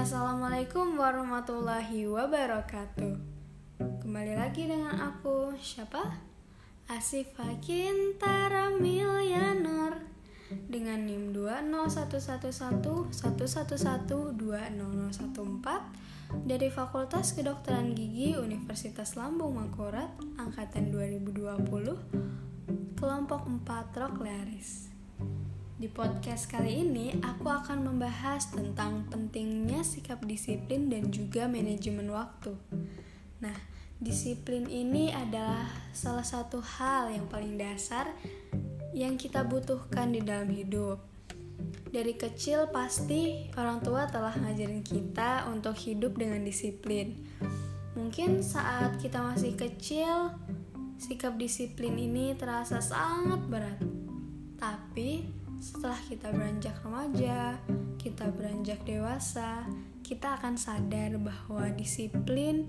Assalamualaikum warahmatullahi wabarakatuh. Kembali lagi dengan aku Siapa? Asifah Kintara Milianor Dengan NIM 2011111120014 Dari Fakultas Kedokteran Gigi Universitas Lambung Mangkurat Angkatan 2020 Kelompok 4 Roklearis di podcast kali ini, aku akan membahas tentang pentingnya sikap disiplin dan juga manajemen waktu. Nah, disiplin ini adalah salah satu hal yang paling dasar yang kita butuhkan di dalam hidup. Dari kecil pasti orang tua telah ngajarin kita untuk hidup dengan disiplin. Mungkin saat kita masih kecil, sikap disiplin ini terasa sangat berat. Tapi setelah kita beranjak remaja, kita beranjak dewasa, kita akan sadar bahwa disiplin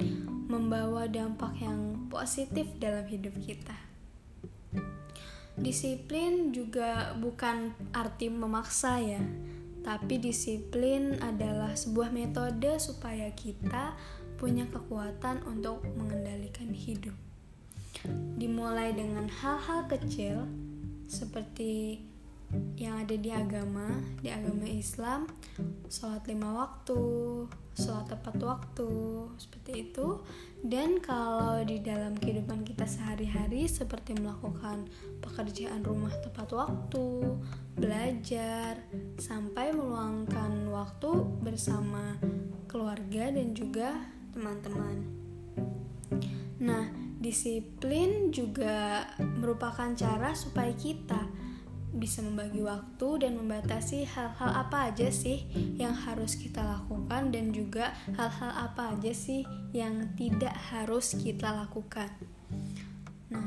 membawa dampak yang positif dalam hidup kita. Disiplin juga bukan arti memaksa ya, tapi disiplin adalah sebuah metode supaya kita punya kekuatan untuk mengendalikan hidup. Dimulai dengan hal-hal kecil seperti yang ada di agama, di agama Islam, sholat lima waktu, sholat tepat waktu, seperti itu. Dan kalau di dalam kehidupan kita sehari-hari, seperti melakukan pekerjaan rumah tepat waktu, belajar, sampai meluangkan waktu bersama keluarga dan juga teman-teman. Nah, disiplin juga merupakan cara supaya kita bisa membagi waktu dan membatasi hal-hal apa aja sih yang harus kita lakukan dan juga hal-hal apa aja sih yang tidak harus kita lakukan. Nah,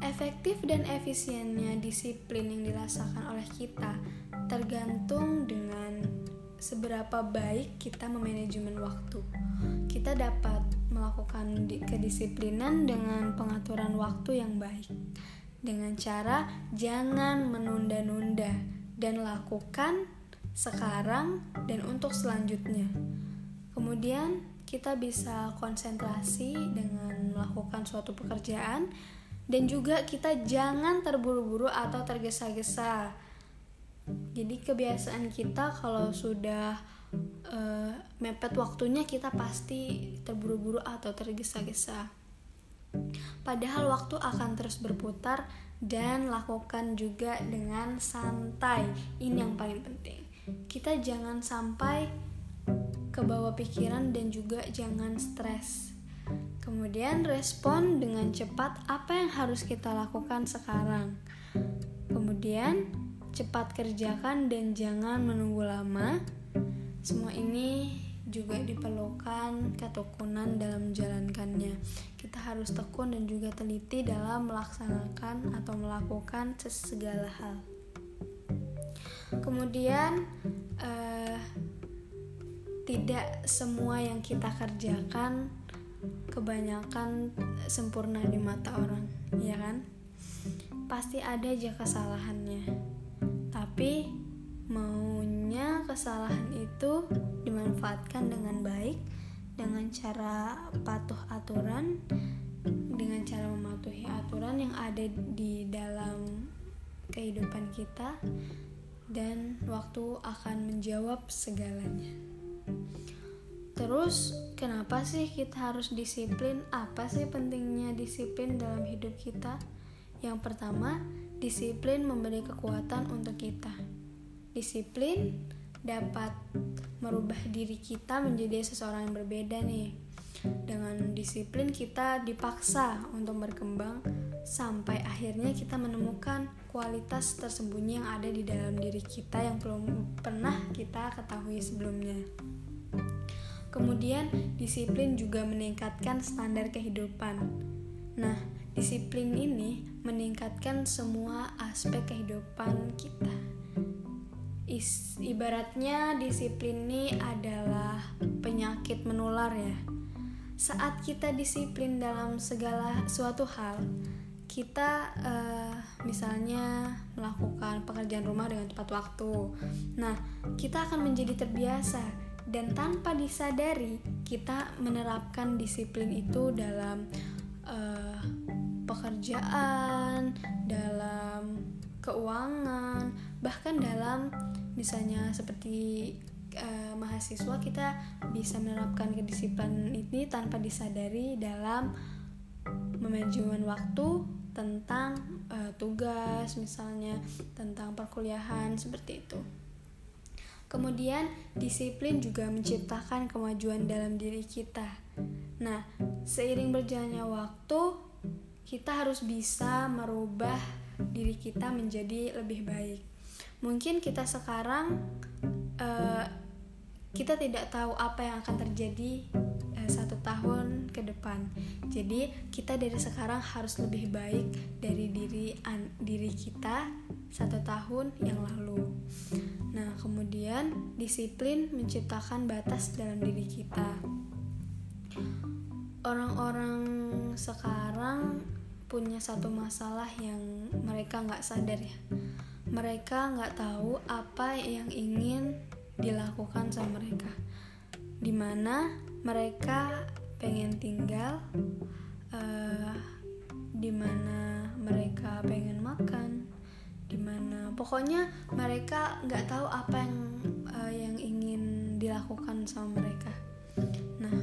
efektif dan efisiennya disiplin yang dirasakan oleh kita tergantung dengan seberapa baik kita memanajemen waktu. Kita dapat melakukan kedisiplinan dengan pengaturan waktu yang baik dengan cara jangan menunda-nunda dan lakukan sekarang dan untuk selanjutnya. Kemudian kita bisa konsentrasi dengan melakukan suatu pekerjaan dan juga kita jangan terburu-buru atau tergesa-gesa. Jadi kebiasaan kita kalau sudah uh, mepet waktunya kita pasti terburu-buru atau tergesa-gesa. Padahal waktu akan terus berputar dan lakukan juga dengan santai. Ini yang paling penting. Kita jangan sampai ke bawah pikiran dan juga jangan stres. Kemudian respon dengan cepat apa yang harus kita lakukan sekarang. Kemudian cepat kerjakan dan jangan menunggu lama. Semua ini juga diperlukan ketekunan dalam menjalankannya. Kita harus tekun dan juga teliti dalam melaksanakan atau melakukan segala hal. Kemudian eh, tidak semua yang kita kerjakan kebanyakan sempurna di mata orang, ya kan? Pasti ada aja kesalahannya. Tapi maunya kesalahan itu dimanfaatkan dengan baik dengan cara patuh aturan dengan cara mematuhi aturan yang ada di dalam kehidupan kita dan waktu akan menjawab segalanya. Terus, kenapa sih kita harus disiplin? Apa sih pentingnya disiplin dalam hidup kita? Yang pertama, disiplin memberi kekuatan untuk kita disiplin dapat merubah diri kita menjadi seseorang yang berbeda nih. Dengan disiplin kita dipaksa untuk berkembang sampai akhirnya kita menemukan kualitas tersembunyi yang ada di dalam diri kita yang belum pernah kita ketahui sebelumnya. Kemudian, disiplin juga meningkatkan standar kehidupan. Nah, disiplin ini meningkatkan semua aspek kehidupan kita is, ibaratnya disiplin ini adalah penyakit menular ya. Saat kita disiplin dalam segala suatu hal, kita uh, misalnya melakukan pekerjaan rumah dengan tepat waktu. Nah, kita akan menjadi terbiasa dan tanpa disadari kita menerapkan disiplin itu dalam uh, pekerjaan, dalam keuangan, bahkan dalam misalnya seperti uh, mahasiswa kita bisa menerapkan kedisiplinan ini tanpa disadari dalam manajemen waktu tentang uh, tugas misalnya tentang perkuliahan seperti itu. Kemudian, disiplin juga menciptakan kemajuan dalam diri kita. Nah, seiring berjalannya waktu, kita harus bisa merubah diri kita menjadi lebih baik. Mungkin kita sekarang uh, kita tidak tahu apa yang akan terjadi uh, satu tahun ke depan. Jadi kita dari sekarang harus lebih baik dari diri an, diri kita satu tahun yang lalu. Nah, kemudian disiplin menciptakan batas dalam diri kita. Orang-orang sekarang punya satu masalah yang mereka nggak sadar ya. Mereka nggak tahu apa yang ingin dilakukan sama mereka. Di mana mereka pengen tinggal, uh, di mana mereka pengen makan, di mana pokoknya mereka nggak tahu apa yang uh, yang ingin dilakukan sama mereka. Nah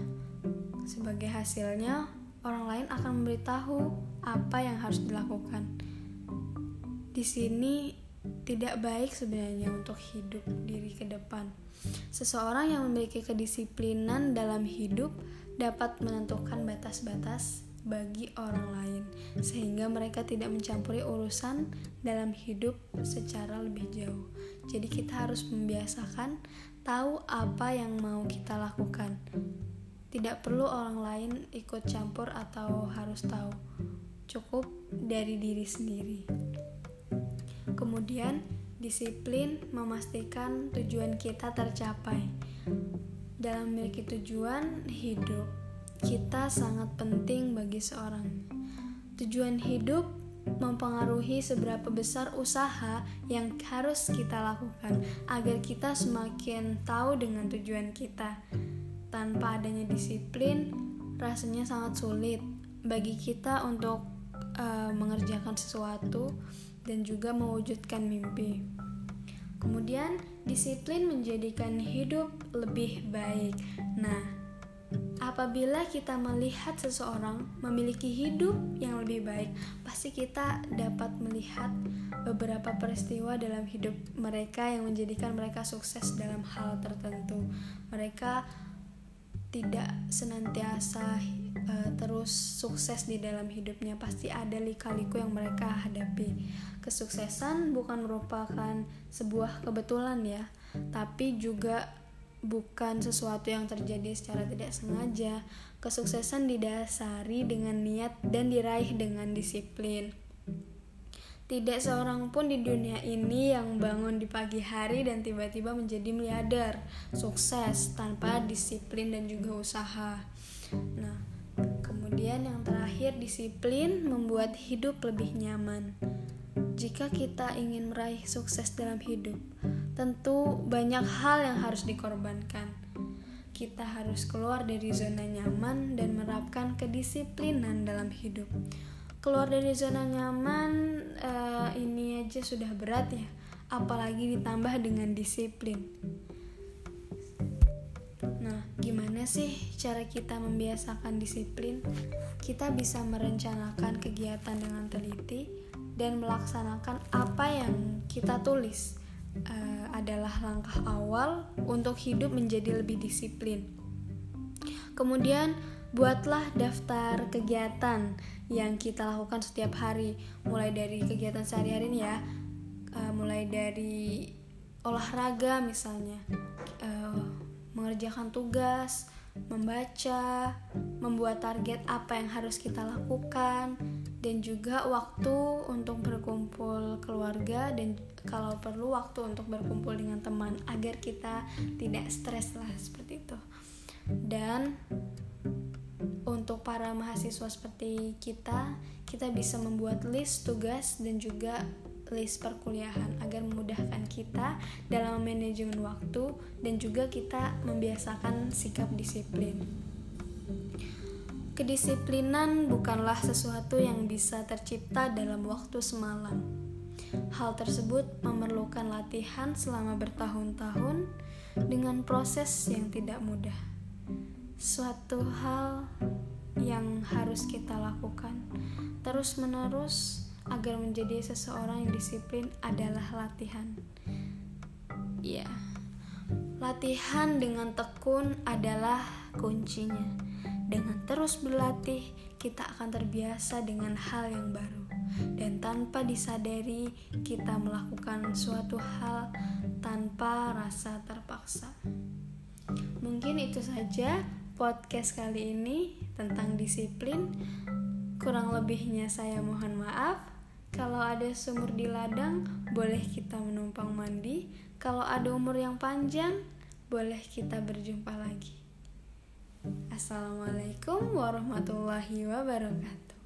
sebagai hasilnya orang lain akan memberitahu apa yang harus dilakukan. Di sini tidak baik sebenarnya untuk hidup diri ke depan seseorang yang memiliki kedisiplinan dalam hidup dapat menentukan batas-batas bagi orang lain, sehingga mereka tidak mencampuri urusan dalam hidup secara lebih jauh. Jadi, kita harus membiasakan tahu apa yang mau kita lakukan. Tidak perlu orang lain ikut campur atau harus tahu, cukup dari diri sendiri. Kemudian, disiplin memastikan tujuan kita tercapai. Dalam memiliki tujuan hidup, kita sangat penting bagi seorang. Tujuan hidup mempengaruhi seberapa besar usaha yang harus kita lakukan agar kita semakin tahu dengan tujuan kita. Tanpa adanya disiplin, rasanya sangat sulit bagi kita untuk uh, mengerjakan sesuatu dan juga mewujudkan mimpi. Kemudian, disiplin menjadikan hidup lebih baik. Nah, Apabila kita melihat seseorang memiliki hidup yang lebih baik, pasti kita dapat melihat beberapa peristiwa dalam hidup mereka yang menjadikan mereka sukses dalam hal tertentu. Mereka tidak senantiasa uh, terus sukses di dalam hidupnya, pasti ada lika-liku yang mereka hadapi. Kesuksesan bukan merupakan sebuah kebetulan ya, tapi juga bukan sesuatu yang terjadi secara tidak sengaja. Kesuksesan didasari dengan niat dan diraih dengan disiplin. Tidak seorang pun di dunia ini yang bangun di pagi hari dan tiba-tiba menjadi miliarder, sukses tanpa disiplin dan juga usaha. Nah, kemudian yang terakhir disiplin membuat hidup lebih nyaman. Jika kita ingin meraih sukses dalam hidup, tentu banyak hal yang harus dikorbankan. Kita harus keluar dari zona nyaman dan menerapkan kedisiplinan dalam hidup. Keluar dari zona nyaman uh, ini aja sudah berat ya, apalagi ditambah dengan disiplin. Nah, gimana sih cara kita membiasakan disiplin? Kita bisa merencanakan kegiatan dengan teliti dan melaksanakan apa yang kita tulis uh, adalah langkah awal untuk hidup menjadi lebih disiplin. Kemudian, buatlah daftar kegiatan yang kita lakukan setiap hari, mulai dari kegiatan sehari-hari ya, uh, mulai dari olahraga misalnya, uh, mengerjakan tugas, membaca, membuat target apa yang harus kita lakukan, dan juga waktu untuk berkumpul keluarga dan kalau perlu waktu untuk berkumpul dengan teman agar kita tidak stres lah seperti itu. Dan para mahasiswa seperti kita, kita bisa membuat list tugas dan juga list perkuliahan agar memudahkan kita dalam manajemen waktu dan juga kita membiasakan sikap disiplin. Kedisiplinan bukanlah sesuatu yang bisa tercipta dalam waktu semalam. Hal tersebut memerlukan latihan selama bertahun-tahun dengan proses yang tidak mudah. Suatu hal yang harus kita lakukan terus-menerus agar menjadi seseorang yang disiplin adalah latihan. Ya, latihan dengan tekun adalah kuncinya dengan terus berlatih, kita akan terbiasa dengan hal yang baru, dan tanpa disadari, kita melakukan suatu hal tanpa rasa terpaksa. Mungkin itu saja podcast kali ini tentang disiplin. Kurang lebihnya, saya mohon maaf. Kalau ada sumur di ladang, boleh kita menumpang mandi. Kalau ada umur yang panjang, boleh kita berjumpa lagi. Assalamualaikum warahmatullahi wabarakatuh.